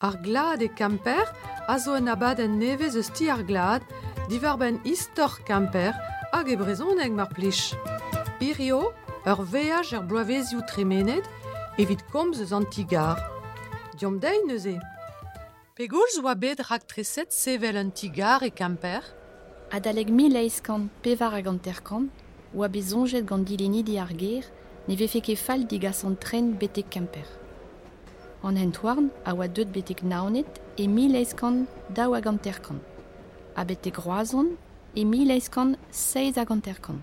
Ar glad e kamper a zo en abad en nevez eus ti ar glad, divar ben istor kamper hag e brezhoneg mar plij. Pirio, ur veaj er bloavezioù tremenet, evit komz eus antigar. Diom dei neuze. Pegoulz oa bet rak treset sevel an tigar e kamper? Adaleg mi leiz pevar hag an terkant, oa bezonjet gant dilini di ar ger, ne vefe ket fal digas an tren betek kamper. An hentwarn a oa deut betek naonet e mil eiskan daou hag an terkan. A betek roazon e mil eiskan seiz hag an terkan.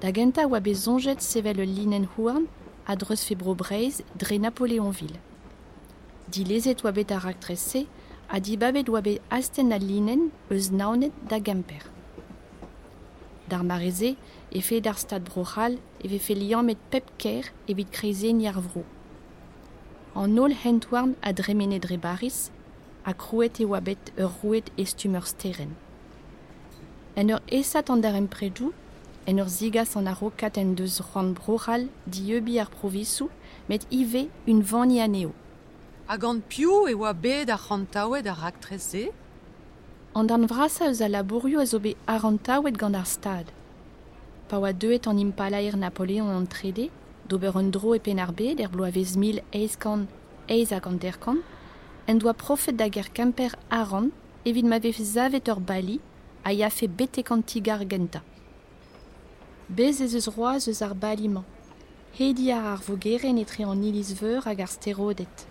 Da genta oa bezonjet sevel linen houarn a dreus Napoleonville. Di lezet oa bet a rak trese, a di babet asten linen eus naonet da gemper. Dar mareze, e fe dar stad brochal e fe liam met pep ker evit. An ol hentwarn a dremene dre baris, a krouet e oa bet ur rouet ur steren. En ur esat an dar empredou, en ur zigas an aro kat en deus c'hoant brochal di eubi ar provisou, met ive un vani aneo. hag an piou e oa bet ar c'hantaouet ar rak An dan vrasa eus a a zo bet arantaouet gant ar stad. Pa oa deuet an impalaer Napoleon an trede, d'ober un dro e pen ar bet er bloavez mil eiskan eiz hag an derkan, en doa profet da kemper aran evit ma vez zavet ur bali a ya fe betek an tigar genta. Bez ez eus roaz eus ar baliman. Hedi ar ar vogeren etre an iliz veur hag ar sterodet.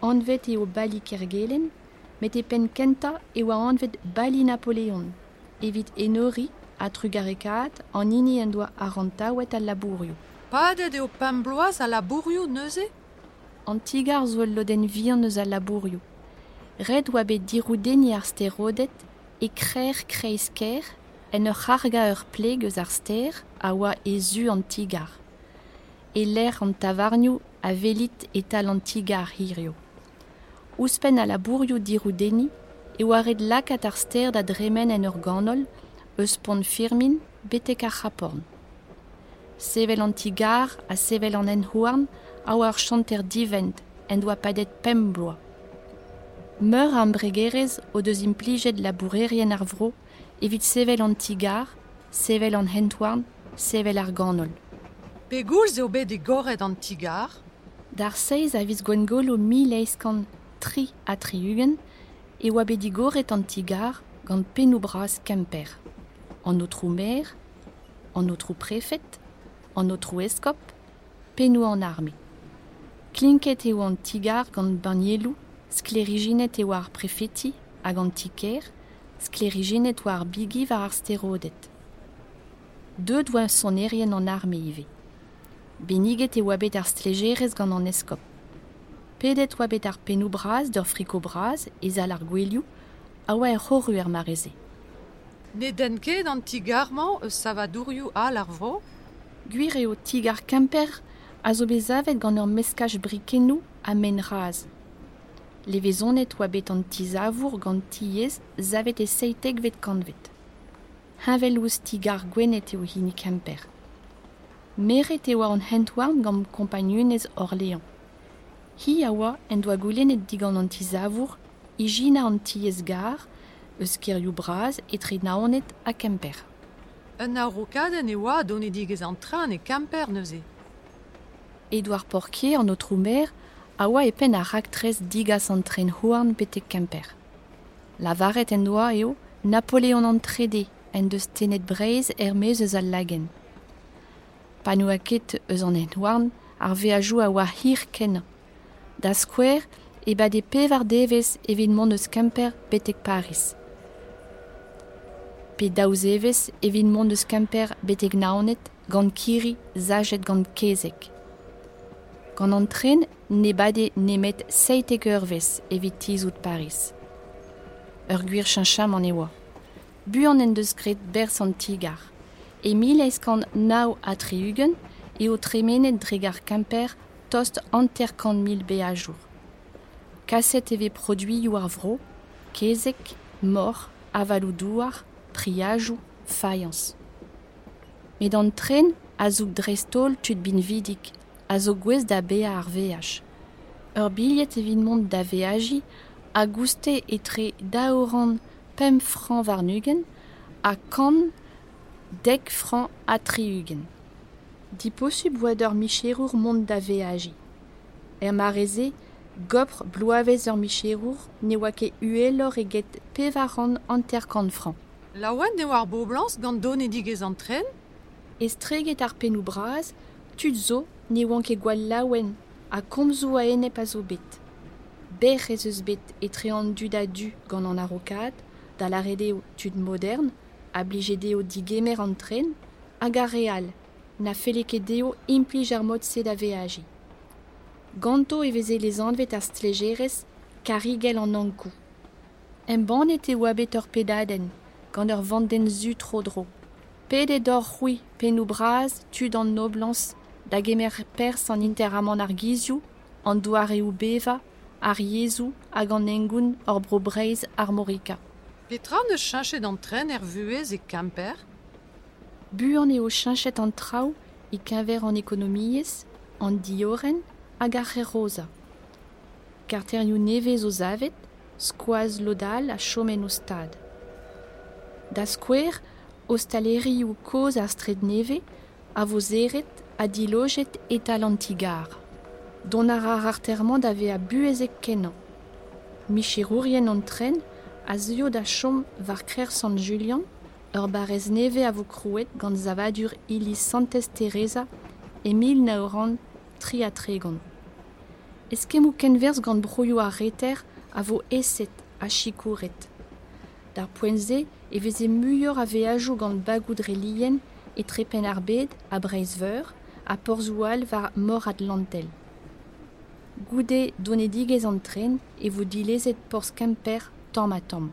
Anvet eo bali kergelen, met e pen kenta e oa anvet bali Napoleon, evit enori a trugarekat an ini en doa arantaouet al labourio. Padet eo pem bloaz a labourioù neuze An tigar zo el loden vir neus al labourio. Red oa bet diroudeni ar sterodet e krer kreiz ker en ur c'harga ur pleg eus ar ster a an tigar. E l'air an tavarnioù a velit etal an tigar hirio. Ouspen a labourio diroudeni e oa red lakat ar ster da dremen en ur ganol firmin betek. Sevel an tigar a sevel an enhouarn a chanter divent en doa padet pem bloa. Meur an bregerez o deus implijet labourerien ar vro evit sevel an tigar, sevel an hentouarn, sevel ar ganol. Pegoulz eo bet e goret an tigar? Dar seiz a viz gwengol o mil eiskan tri a triugen e oa bet digoret an tigar gant penou bras kemper. An o trou mer, an o trou prefet, an o trou eskop, penou an arme. Klinket eo an tigar gant banielou, skleriginet eo ar prefeti hag an tiker, skleriginet oa ar bigi var ar sterodet. Deud oa son erien an arme ive. Beniget e oa bet ar stlegerez gant an eskop. Pedet ar penou braz d'ur friko braz e zal ar gwelioù a oa er er mareze. Ne gwir eo tigar kemper a zo bezavet gant ur meskaj brikenou a men raz. Levezonet oa bet an tizavour gant tiez zavet e seitek vet kanvet. Havel ouz tigar gwenet eo hini kemper. Meret eo an hentwarn gant kompanionez Orléans. Hi a oa en doa goulennet digant an tizavour, ijina an tiez gar, eus kirioù braz etre naonet a kemper. Un arokaden e oa donne digez an tran e kamper neuze. Edouard Porquier an o troumer a oa e pen a raktrez digas an tren houarn betek kemper. La varet en doa eo Napoleon an trede en deus tenet breiz er meus eus al lagen. Panou a ket eus an en ar a oa hir ken. Da skwer e bad e pevar devez evit mont eus kemper betek Paris. Pe daouz evez evit mont eus kemper betek naonet gant kiri zajet gant kezek. Gant an tren ne bade nemet seitek eurvez evit tizout Paris. Ur gwir chancham an eoa. Bu en deus gret bers an tigar. E mil eiskan nao a triugen e o tremenet dregar kemper tost anterkan mil be a jour. Kaset eve produiu ar vro, kezek, mor, avalou douar, triajou, faians. Met an tren a zouk drestol tud bin vidik, a zo gwez da bea ar veaj. ur billet evidemment da veaji a gouste etre daoran pem franc varnugen a kan dek franc a triugen. Di posub ur micherour mont da veaji. Er mareze, gopr bloavez ur micherour ne oa ket franc. Laouen ne war bo gant don e digez an tren Ez treget ar penou braz, tud zo ne oan ket gwall laouen, a komzou a enep a zo bet. Berc'h ez eus bet etre an dud a du gant an arokad, da la redeo tud modern, a blije deo digemer an tren, hag a real, na feleket deo implij ar mod se da veaji. Ganto eveze les anvet ar stlejerez, karigel an ankou. En ban ete oa bet ur pedaden, gant ur vanden zu tro dro. Pede d'or c'hwi penou braz tud an noblans da gemer pers an interamant ar gizioù, an douare ou beva, ar hag an engoun ur bro breiz ar morika. Petra ne chanchet an tren er vuez e kamper Buan eo chinchet an trao e kenver an ekonomiez, an dioren hag ar rosa. Nevez o zavet, skoaz lodal a chomen o stad. Da skwer, o staleri ou koz ar stred neve, a vo zeret a diloget etal an tigar. Don ar ar artermant ave a buezek kenan. Michirourien an tren, a zio da chom var krer San Julian, ur barez neve a vo krouet gant zavadur ili Santes Teresa e mil naoran tri kenvers gant brouillou a a eset a chikouret. Dar poenze e veze muior a veajou gant bagoudre lien e trepen ar bed a breizveur a porzoual var mor atlantel. Goude donedigez an tren e vo dilezet porz kemper tamm a tamm.